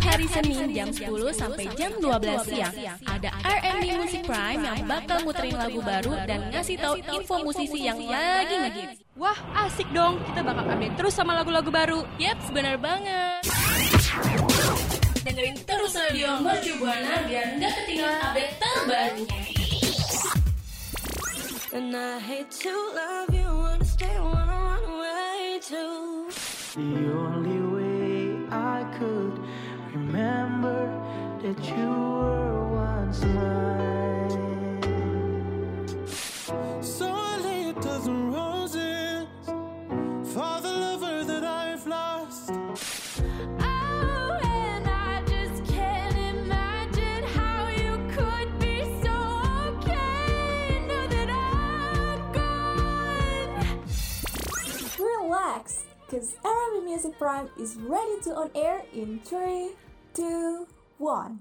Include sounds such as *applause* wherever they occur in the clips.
Hari Senin jam 10 sampai jam 12 siang ada R&B Music Prime yang bakal muterin lagu baru dan ngasih tahu info musisi yang lagi ngehits. Wah, asik dong. Kita bakal update terus sama lagu-lagu baru. Yap, benar banget. Dengerin terus radio Mercu Buana biar nggak ketinggalan update terbarunya. And I hate to love you, wanna stay, wanna run away too. The only way I could remember that you were once mine. So I lay a dozen roses for the lover that I've lost. Oh, and I just can't imagine how you could be so okay now that I'm gone. Relax, because Arabic Music Prime is ready to on air in 3, 2, 1.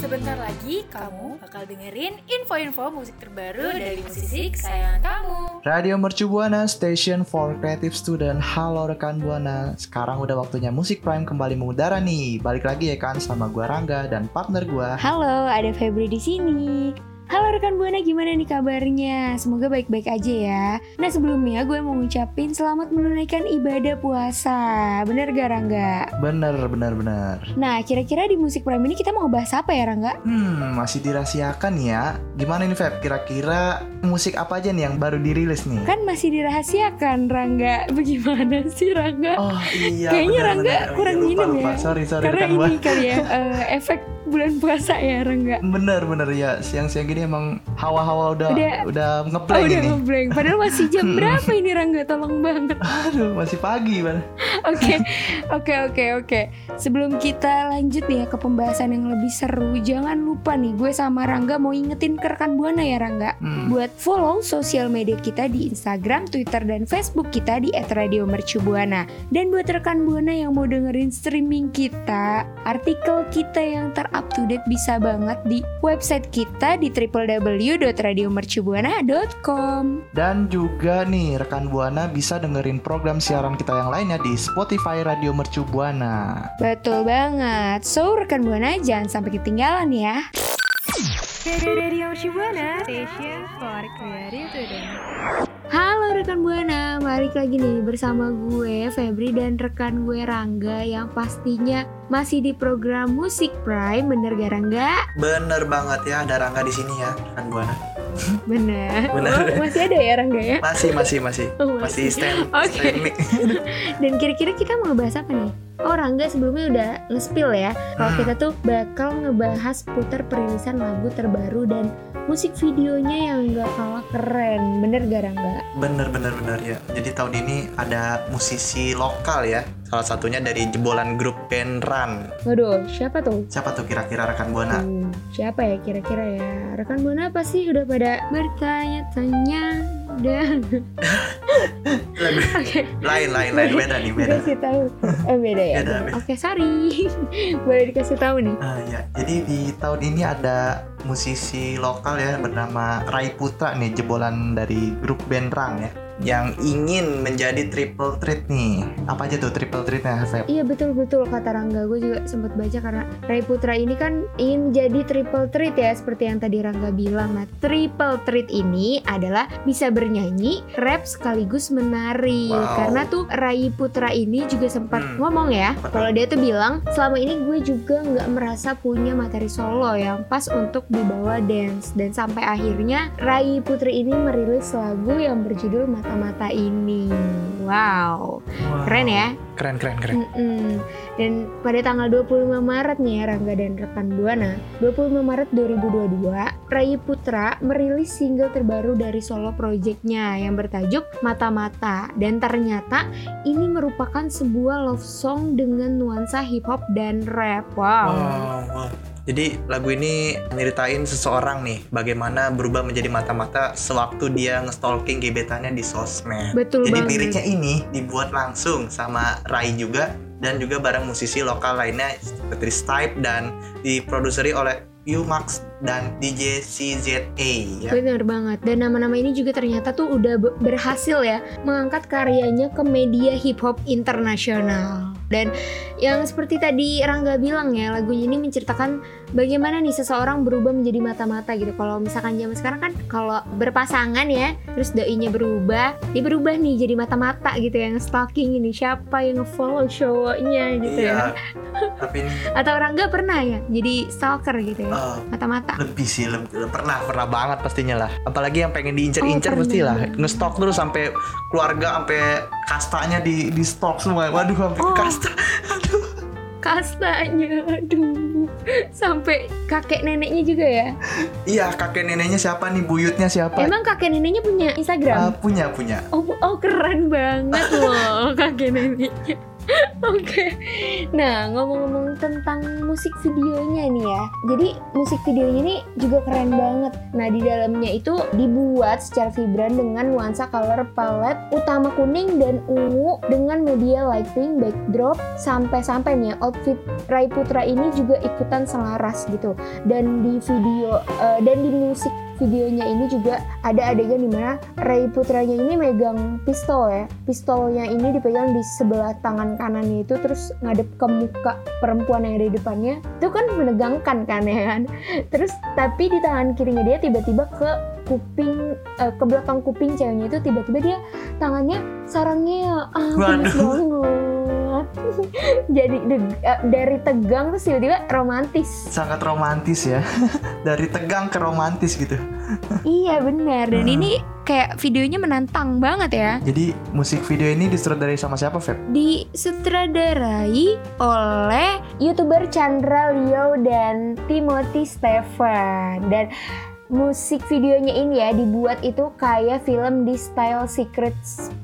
Sebentar lagi kamu bakal dengerin info-info musik terbaru dari musisi kesayangan kamu. Radio Mercu Buana, Station for Creative Student. Halo rekan Buana, sekarang udah waktunya Musik Prime kembali mengudara nih. Balik lagi ya kan sama gua Rangga dan partner gua. Halo, ada Febri di sini. Halo rekan Buana, gimana nih kabarnya? Semoga baik-baik aja ya. Nah sebelumnya gue mau ngucapin selamat menunaikan ibadah puasa. Bener gak Rangga? Bener, bener, bener. Nah kira-kira di Musik Prime ini kita mau bahas apa ya Rangga? Hmm, masih dirahasiakan ya. Gimana nih Feb? Kira-kira musik apa aja nih yang baru dirilis nih? Kan masih dirahasiakan Rangga. Bagaimana sih Rangga? Oh iya. Kayaknya bener, Rangga bener. Kurang iya, lupa, minum lupa. ya. Sorry, sorry Karena rekan ini kali ya *laughs* eh, efek bulan puasa ya Rangga. Bener, bener ya. Siang-siang gini emang hawa-hawa udah Udah- udah Oh ngeblank udah ini. ngeblank. Padahal masih jam *laughs* berapa ini Rangga? Tolong banget. Aduh, masih pagi, Bang. Oke, oke, oke, oke. Sebelum kita lanjut nih ya ke pembahasan yang lebih seru, jangan lupa nih gue sama Rangga mau ingetin ke rekan Buana ya Rangga. Hmm. Buat follow sosial media kita di Instagram, Twitter, dan Facebook kita di @radiomercubuana. Dan buat rekan Buana yang mau dengerin streaming kita, artikel kita yang ter-up to date bisa banget di website kita di www.radiomercubuana.com. Dan juga nih rekan Buana bisa dengerin program siaran kita yang lainnya di Spotify Radio Mercu Buana. Betul banget. So, rekan Buana jangan sampai ketinggalan ya. Radio Shibuana, Station for Creative Student. Halo rekan Buana, balik lagi nih bersama gue Febri dan rekan gue Rangga yang pastinya masih di program Musik Prime, bener gak Rangga? Bener banget ya ada Rangga di sini ya rekan Buana. Bener. *laughs* Bener. Oh, masih ada ya Rangga ya? Masih masih masih Oh, masih stand *laughs* Oke. stand mic. *laughs* Dan kira-kira kita mau ngebahas apa nih? Oh Rangga sebelumnya udah nge-spill ya Kalau kita tuh bakal ngebahas putar perilisan lagu terbaru dan musik videonya yang gak kalah keren Bener gak Rangga? Bener bener bener ya. Jadi tahun ini ada musisi lokal ya. Salah satunya dari jebolan grup band Run. Waduh siapa tuh? Siapa tuh kira-kira rekan Buana? Hmm, siapa ya kira-kira ya? Rekan Buana pasti udah pada bertanya-tanya oke lain lain lain beda nih beda. dikasih tahu. Oh beda ya. Beda, beda. Oke sorry. *laughs* Boleh dikasih tahu nih. Ah ya, jadi di tahun ini ada musisi lokal ya bernama Rai Putra nih jebolan dari grup band Rang ya yang ingin menjadi triple threat nih. Apa aja tuh triple threatnya, Feb? Iya betul betul kata Rangga. Gue juga sempat baca karena Rai Putra ini kan ingin jadi triple threat ya seperti yang tadi Rangga bilang. Nah triple threat ini adalah bisa bernyanyi, rap sekaligus menari. Wow. Karena tuh Rai Putra ini juga sempat Hmm. ngomong ya kalau dia tuh bilang selama ini gue juga nggak merasa punya materi solo yang pas untuk dibawa dance dan sampai akhirnya Rai Putri ini merilis lagu yang berjudul Mata-mata ini. Wow, keren ya. Keren keren keren. Mm-mm. Dan pada tanggal 25 Maret nih ya Rangga dan rekan Buana 25 Maret 2022 Rai Putra merilis single terbaru dari solo projectnya yang bertajuk Mata-Mata Dan ternyata ini merupakan sebuah love song dengan nuansa hip hop dan rap Wow, Wow, wow. Jadi lagu ini nyeritain seseorang nih bagaimana berubah menjadi mata-mata sewaktu dia nge-stalking gebetannya di sosmed. Betul Jadi banget. liriknya ini dibuat langsung sama Rai juga dan juga bareng musisi lokal lainnya seperti Stipe dan diproduseri oleh Umax dan DJ CZA ya. Bener banget. Dan nama-nama ini juga ternyata tuh udah be- berhasil ya mengangkat karyanya ke media hip hop internasional. Dan yang seperti tadi Rangga bilang ya, lagunya ini menceritakan bagaimana nih seseorang berubah menjadi mata-mata gitu. Kalau misalkan zaman sekarang kan kalau berpasangan ya, terus doinya berubah, dia berubah nih jadi mata-mata gitu yang stalking ini siapa yang nge-follow cowoknya gitu Iya. ya. *laughs* Tapi ini Atau Rangga pernah ya jadi stalker gitu ya, eh, mata-mata. lebih sih lebih, pernah pernah banget pastinya lah apalagi yang pengen diincer-incer Oh, pasti pernah lah banget. ngestok terus sampai keluarga sampai kastanya di di stok semua waduh sampai Oh. kasta kastanya aduh. Sampai kakek neneknya juga ya? Iya kakek neneknya siapa nih? Buyutnya siapa? Emang kakek neneknya punya Instagram? Punya punya. Oh oh keren banget loh kakek neneknya *laughs* Oke, nah ngomong-ngomong tentang musik videonya nih ya, jadi musik videonya ini juga keren banget. Nah di dalamnya itu dibuat secara vibran dengan nuansa color palette utama kuning dan ungu dengan media lighting, backdrop, sampai-sampai nih ya, outfit Rai Putra ini juga ikutan selaras gitu. Dan di video eh, dan di musik videonya ini juga ada adegan di mana Ray Putranya ini megang pistol ya. Pistolnya ini dipegang di sebelah tangan kanannya itu terus ngadep ke muka perempuan yang ada di depannya. Itu kan menegangkan kan ya kan? *laughs* Terus tapi di tangan kirinya dia tiba-tiba ke kuping eh, ke belakang kuping ceweknya itu tiba-tiba dia tangannya sarangnya ah panas banget *laughs* jadi deg- eh, dari tegang terus tiba-tiba romantis sangat romantis ya *laughs* dari tegang ke romantis gitu *laughs* Iya benar dan Hmm. ini kayak videonya menantang banget ya. jadi musik video ini disutradarai sama siapa Feb? Disutradarai oleh youtuber Chandra Leo dan Timothy Stefan dan musik videonya ini ya dibuat itu kayak film di style Secret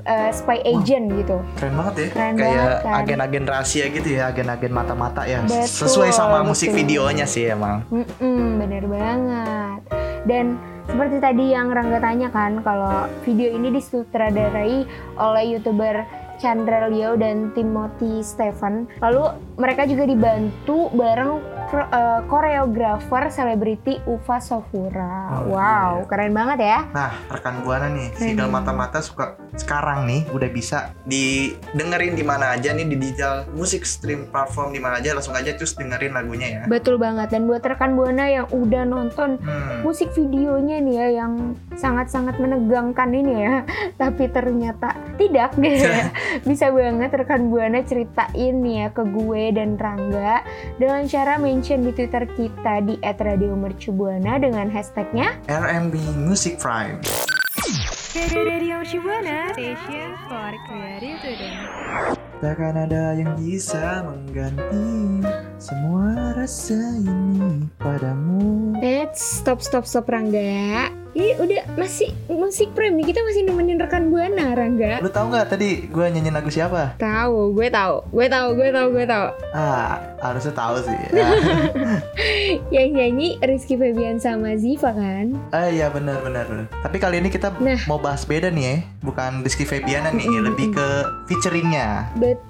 uh, Spy Agent gitu. keren banget ya Keren kayak banget kan. agen-agen rahasia gitu ya agen-agen mata-mata ya Betul, sesuai sama musik betul. videonya sih emang Mm-mm, bener banget. Dan seperti tadi yang Rangga tanya kan, kalau video ini disutradarai oleh youtuber Chandra Leo dan Timothy Stephen. Lalu mereka juga dibantu bareng eh, koreografer selebriti Ufa Sofura. Oh, wow, iya. keren banget ya. Nah, rekan buana nih, Keren single banget. mata-mata suka sekarang nih udah bisa didengerin di mana aja nih di digital musik stream platform di mana aja langsung aja terus dengerin lagunya ya. Betul banget. Dan buat rekan Buana yang udah nonton Hmm. musik videonya nih ya yang sangat-sangat menegangkan ini ya *laughs* tapi ternyata tidak gitu *laughs* ya bisa banget rekan buana ceritain nih ya ke gue dan Rangga dengan cara mention di twitter kita di @radiomercubuana dengan hashtagnya RMB Music Prime. Radio Shibuana, station for creative today. Takkan ada yang bisa mengganti semua rasa ini padamu. Let's stop stop stop Rangga ini udah masih musik prime nih kita masih nemenin rekan buana Rangga Lu tahu nggak tadi gue nyanyiin lagu siapa? tahu gue tahu gue tahu gue tahu gue tahu Ah, harusnya tahu sih. Ya. *laughs* yang nyanyi Rizky Febian sama Ziva kan ah iya benar benar. Tapi kali ini kita Nah. mau bahas beda nih ya, bukan Rizky Febiana nih, lebih ke featuringnya. Betul,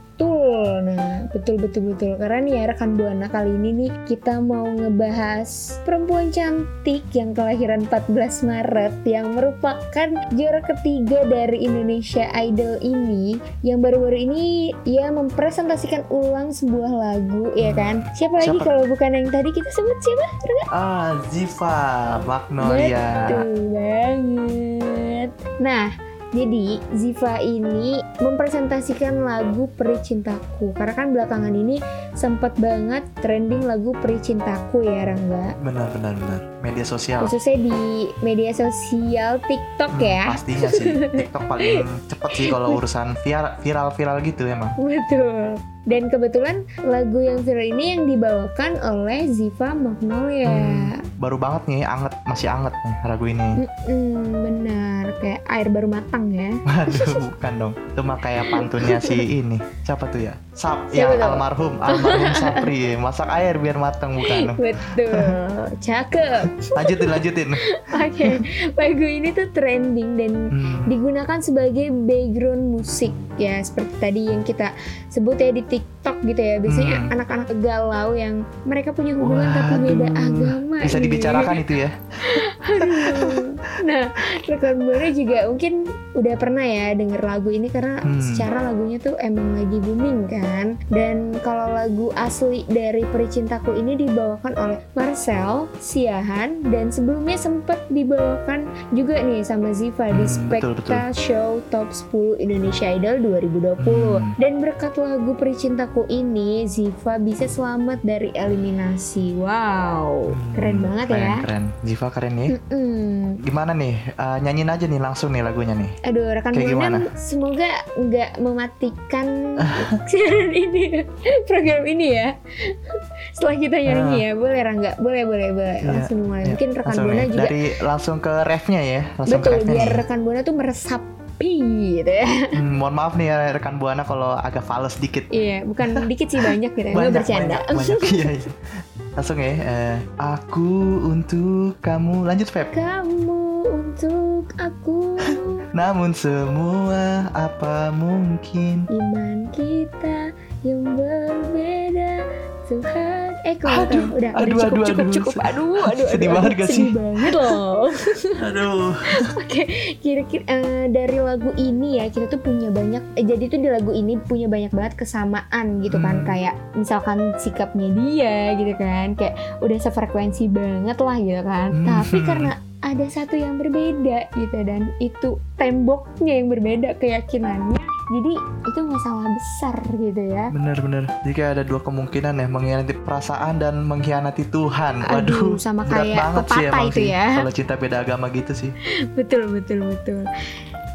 nah betul betul betul karena nih ya rekan buana kali ini nih kita mau ngebahas perempuan cantik yang kelahiran 14 Maret yang merupakan juara ketiga dari Indonesia Idol ini yang baru-baru ini ia mempresentasikan ulang sebuah lagu ya kan siapa lagi Siapa? kalau bukan yang tadi kita sebut siapa? Ah, Ziva Magnolia. Betul banget. Nah, jadi Ziva ini mempresentasikan lagu Peri Cintaku karena kan belakangan ini sempat banget trending lagu Peri Cintaku ya Rangga. Benar benar benar. Media sosial. khususnya di media sosial TikTok Hmm, ya. Pastinya sih. TikTok paling cepet sih kalau urusan viral viral-viral gitu emang. *laughs* Betul. Dan kebetulan lagu yang viral ini yang dibawakan oleh Ziva Magnolia. Hmm, baru banget nih, anget masih anget nih lagu ini. Mm-mm, benar, kayak air baru matang ya. *laughs* Waduh, bukan dong. Itu mah kayak pantunnya si ini. Siapa tuh ya? Sap, Siapa ya tuh? almarhum, almarhum Sapri. Masak air biar matang bukan. Betul, cakep. Lanjutin, lanjutin. Oke, lagu ini tuh trending dan Hmm. digunakan sebagai background musik ya seperti tadi yang kita sebut ya di TikTok gitu ya biasanya Hmm. anak-anak galau yang mereka punya hubungan tapi beda Waduh. agama Bisa nih. dibicarakan itu ya. *laughs* Nah rekan buana juga mungkin udah pernah ya denger lagu ini karena Hmm. secara lagunya tuh emang lagi booming kan dan kalau lagu asli dari Pericintaku ini dibawakan oleh Marcel Siahan dan sebelumnya sempat dibawakan juga nih sama Ziva di Hmm, betul, Spekta Show Top 10 Indonesia Idol 2020 Hmm. dan berkat lagu Pericintaku ini Ziva bisa selamat dari eliminasi wow keren banget keren, ya Keren, Ziva keren nih. Mm-mm. Gimana nih? Eh, nyanyiin aja nih langsung nih lagunya nih. Aduh, rekan Kayak Buana gimana? semoga nggak mematikan *laughs* *laughs* ini ya, program ini ya. Setelah kita nyanyi ya, boleh Rangga? Boleh, boleh, boleh. Iya, Langsung mulai. iya. Mungkin rekan Buana nih. juga Dari langsung ke refnya ya. Langsung betul ke biar nih. rekan Buana tuh meresapi gitu ya. Hmm, mohon maaf nih ya rekan buana kalau agak fals dikit. Iya, bukan dikit sih banyak gitu. Enggak banyak, bercanda. banyak, banyak. *laughs* Iya, iya. Langsung ya. eh, aku untuk kamu. Lanjut Feb. Kamu untuk aku Namun semua apa mungkin iman kita yang berbeda Tuhan eh kok Aduh, udah aduh, udah cukup aduh, cukup aduh. cukup aduh aduh Sedih aduh, banget aduh, gak sedih sih? banget loh Aduh. *laughs* Oke, kira-kira eh, dari lagu ini ya kita tuh punya banyak. eh, jadi tuh di lagu ini punya banyak banget kesamaan gitu kan, Hmm. kayak misalkan sikapnya dia gitu kan, kayak udah sefrekuensi banget lah gitu kan. Hmm. Tapi karena ada satu yang berbeda gitu dan itu temboknya yang berbeda keyakinannya, jadi itu masalah besar gitu ya. Bener-bener. Jika ada dua kemungkinan ya mengkhianati perasaan dan mengkhianati Tuhan. Aduh, Waduh. sama berat kayak banget sih emang itu sih. ya. Kalau cinta beda agama gitu sih. *laughs* betul betul betul.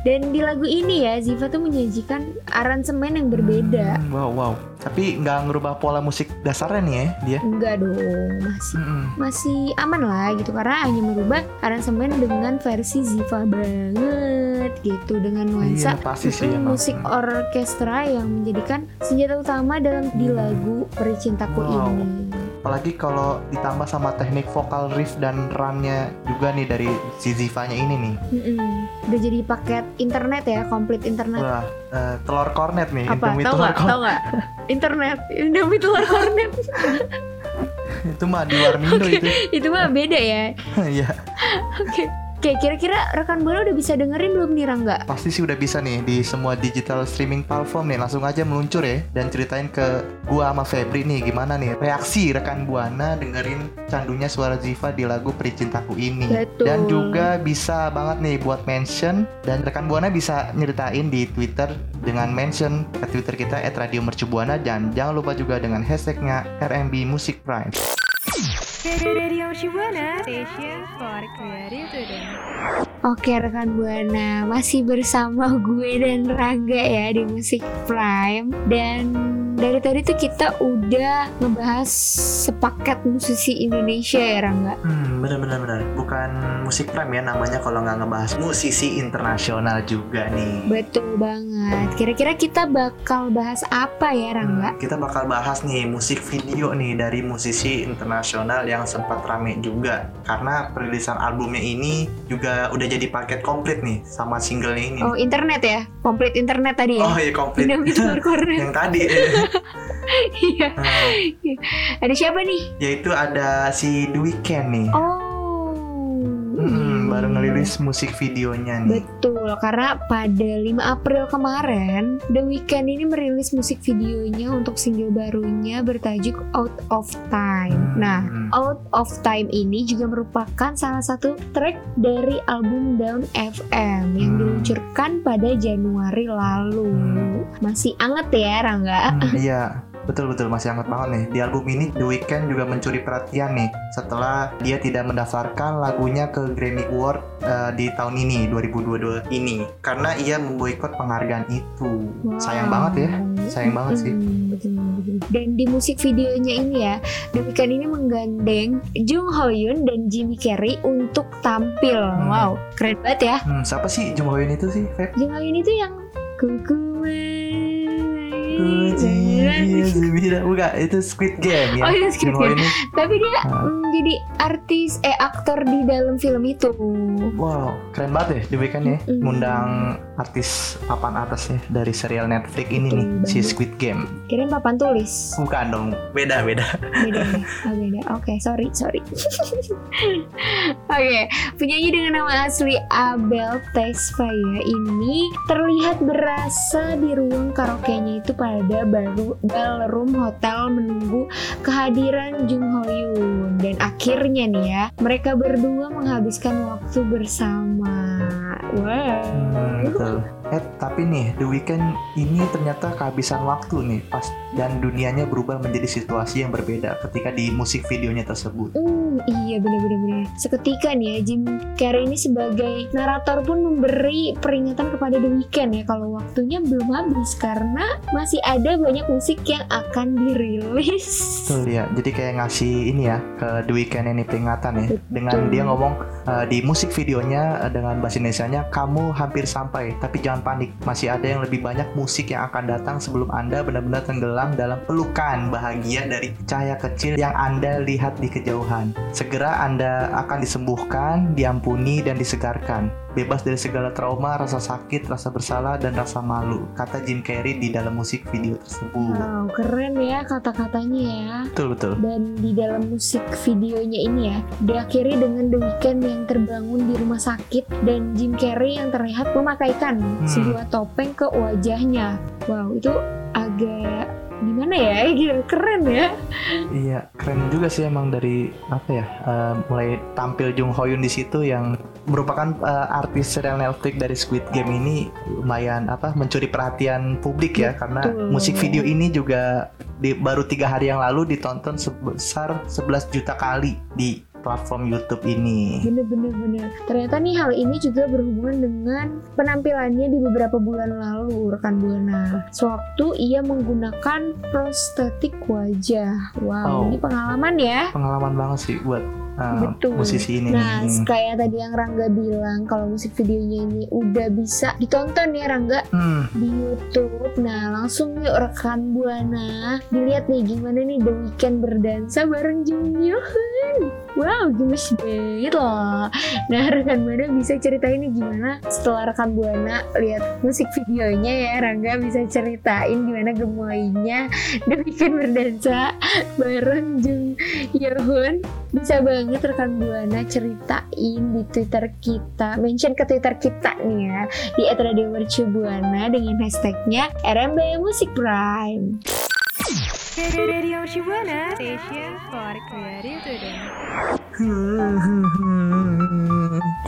Dan di lagu ini ya Ziva tuh menyajikan aransemen yang berbeda. Hmm, wow, wow. Tapi nggak ngerubah pola musik dasarnya nih ya dia. Enggak dong, masih Mm-mm. masih aman lah gitu karena hanya merubah aransemen dengan versi Ziva banget gitu dengan nuansa Iya, pasti sih mm, musik Mm. orkestra yang menjadikan senjata utama dalam di Hmm. lagu Pericintaku Wow. ini. Apalagi kalau ditambah sama teknik vokal riff dan runnya juga nih dari si Zivanya ini nih. Mm-mm. Udah jadi paket internet ya, komplit internet. Wah, eh, telur kornet nih. Apa? Indomie telur nggak? Tahu nggak? Internet, Indomie telur kornet. *laughs* itu mah di Warmindo itu. Itu mah beda ya. *laughs* Iya, Oke. Oke, kira-kira rekan bola udah bisa dengerin belum nih Rangga? pasti sih udah bisa nih di semua digital streaming platform nih. Langsung aja meluncur ya dan ceritain ke gua sama Febri nih gimana nih reaksi rekan Buana dengerin candunya suara Ziva di lagu Pericintaku ini. Betul. Dan juga bisa banget nih buat mention dan rekan Buana bisa nyeritain di Twitter dengan mention ke Twitter kita @radiomercubuana dan jangan lupa juga dengan hashtagnya RMB Music Prime. Radio Shibuana, station for creative today. Oke rekan Buana masih bersama gue dan Rangga ya di Musik Prime dan dari tadi tuh kita udah ngebahas sepaket musisi Indonesia ya Rangga. Hmm, bener bener bener. Bukan musik prime ya namanya kalau nggak ngebahas musisi internasional juga nih. Betul banget. Kira-kira kita bakal bahas apa ya Rangga? Hmm, kita bakal bahas nih musik video nih dari musisi internasional yang sempat rame juga karena perilisan albumnya ini juga udah jadi paket komplit nih sama singlenya ini. Oh internet ya, komplit internet tadi ya. Oh iya komplit. *laughs* Yang tadi Iya. Hmm, Ada siapa nih? yaitu ada si The Weeknd nih. Oh. Hmm. Baru ngerilis musik videonya nih. Betul, karena pada 5 April kemarin, The Weeknd ini merilis musik videonya untuk single barunya bertajuk Out of Time. Nah, Hmm. Out of Time ini juga merupakan salah satu track dari album Down FM yang Hmm. diluncurkan pada Januari lalu. Masih anget ya, Rangga? Hmm, iya. Betul betul masih hangat banget nih. Di album ini The Weeknd juga mencuri perhatian nih setelah dia tidak mendaftarkan lagunya ke Grammy Award eh, di tahun ini 2022 ini karena ia memboikot penghargaan itu. Sayang banget ya. Sayang banget sih. Hmm, betul, betul. Dan di musik videonya ini ya, The Weeknd ini menggandeng Jung Ho Yoon dan Jimmy Carey untuk tampil. Wow, keren banget ya. Hmm, siapa sih Jung Ho Yoon itu sih, Feb? Jung Ho Yoon itu yang kuku Bukan, bukan, itu Squid Game ya. Oh, itu Squid Jung Ho Game. Tapi dia Ah. Mm, jadi artis eh aktor di dalam film itu. wow, keren banget ya The Weeknd ya. Mm-mm. Ngundang artis papan atas ya dari serial Netflix ini Betul nih, si. Squid Game. Kirain papan tulis. Bukan dong, beda beda. Beda ya? Oh beda. Oke, sorry, sorry. *laughs* Oke, penyanyi dengan nama asli Abel Tesfaye ini terlihat berasa di ruang karaoke-nya itu pada baru ballroom hotel menunggu kehadiran Jung Ho Yoon dan akhirnya nih ya mereka berdua menghabiskan waktu bersama. Wow. Hmm, betul. Eh tapi nih The Weeknd ini ternyata kehabisan waktu nih pas dan dunianya berubah menjadi situasi yang berbeda ketika di musik videonya tersebut. Hmm, iya bener-bener bener. Seketika nih ya Jim Carrey ini sebagai narator pun memberi peringatan kepada The Weeknd ya kalau waktunya belum habis karena masih ada banyak musik yang akan dirilis. Betul ya. Jadi kayak ngasih ini ya ke The Weeknd ini peringatan ya dengan Betul. dia ngomong eh, di musik videonya eh, dengan bahasa Indonesianya kamu hampir sampai tapi jangan panik masih ada yang lebih banyak musik yang akan datang sebelum Anda benar-benar tenggelam dalam pelukan bahagia dari cahaya kecil yang Anda lihat di kejauhan. Segera Anda akan disembuhkan, diampuni dan disegarkan. Bebas dari segala trauma, rasa sakit, rasa bersalah dan rasa malu, kata Jim Carrey di dalam musik video tersebut. Wow, keren ya kata-katanya ya. Betul betul. Dan di dalam musik videonya ini ya, diakhiri dengan The Weeknd yang terbangun di rumah sakit dan Jim Carrey yang terlihat memakaikan sebuah topeng ke wajahnya. Wow, itu agak gimana ya? Gitu, Keren ya. Iya, keren juga sih emang dari apa ya? eh, mulai tampil Jung Ho Yoon di situ yang merupakan eh, artis serial Netflix dari Squid Game ini lumayan apa mencuri perhatian publik ya karena Betul. musik video ini juga di baru tiga hari yang lalu ditonton sebesar 11 juta kali di platform YouTube ini. Bener-bener bener. Ternyata nih hal ini juga berhubungan dengan penampilannya di beberapa bulan lalu, rekan Buana. Sewaktu ia menggunakan prostetik wajah. Wow, Oh. ini pengalaman ya. Pengalaman banget sih buat Betul. musisi ini. Nah, kayak tadi yang Rangga bilang kalau musik videonya ini udah bisa ditonton ya Rangga Hmm, di YouTube. Nah, langsung yuk rekan Buana dilihat nih gimana nih The Weeknd berdansa bareng Jung Yoon. Wow, gemes banget loh. Nah, rekan Buana bisa ceritain nih gimana setelah rekan Buana lihat musik videonya ya, Rangga bisa ceritain gimana gemoynya Weeknd berdansa bareng Jung Yoon. Bisa banget rekan Buana ceritain di Twitter kita, mention ke Twitter kita nih ya di @radio Mercu Buana dengan hashtagnya RMB Musik Prime. Radio Shibuana, station for creative today.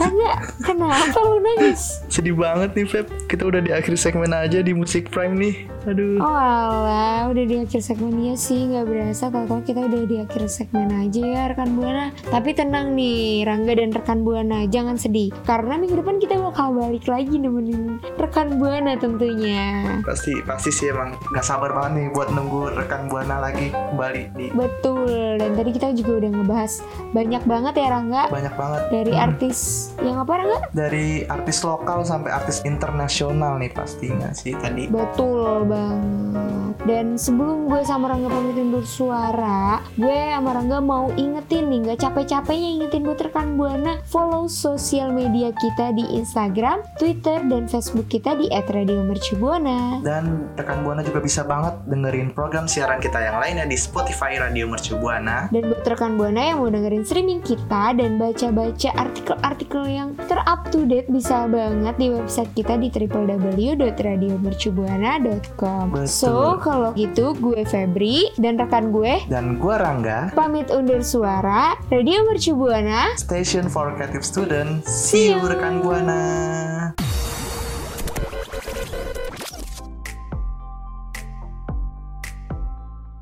Rangga, kenapa lu nangis? sedih banget nih Feb. Kita udah di akhir segmen aja di Musik Prime nih. Aduh. Oh alah, udah di akhir segmen ya sih, nggak berasa tau-tau kita udah di akhir segmen aja ya rekan Buana. Tapi tenang nih, Rangga dan rekan Buana, jangan sedih. Karena minggu depan kita bakal balik lagi nemenin rekan Buana tentunya. Pasti pasti sih emang nggak sabar banget nih buat nunggu rekan buana lagi kembali di Betul, dan tadi kita juga udah ngebahas banyak banget ya Rangga. banyak banget Dari Hmm. artis yang apa Rangga? dari artis lokal sampai artis internasional nih pastinya sih tadi Betul banget. Dan sebelum gue sama Rangga pamitin bersuara, gue sama Rangga mau ingetin nih, nggak capek-capeknya ingetin buat rekan Buana follow sosial media kita di Instagram, Twitter, dan Facebook kita di @radiomercubuana. dan rekan buana juga bisa banget dengerin program siaran kita yang lainnya di Spotify Radio Mercu Buana Dan buat rekan Buana yang mau dengerin streaming kita dan baca-baca artikel-artikel yang terup to date bisa banget di website kita di www.radiomercubuana.com. Betul. So, kalau gitu gue Febri dan rekan gue dan gua Rangga pamit undur suara Radio Mercu Buana. Station for Creative Student see you rekan buana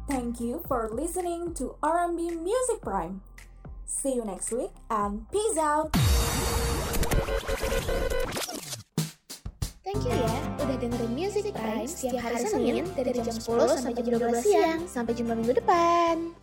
Thank you for listening to R&B Music Prime. See you next week and peace out. Thank you ya udah dengerin Music Prime setiap hari Senin dari jam 10 sampai jam 12 siang. Sampai jumpa minggu depan.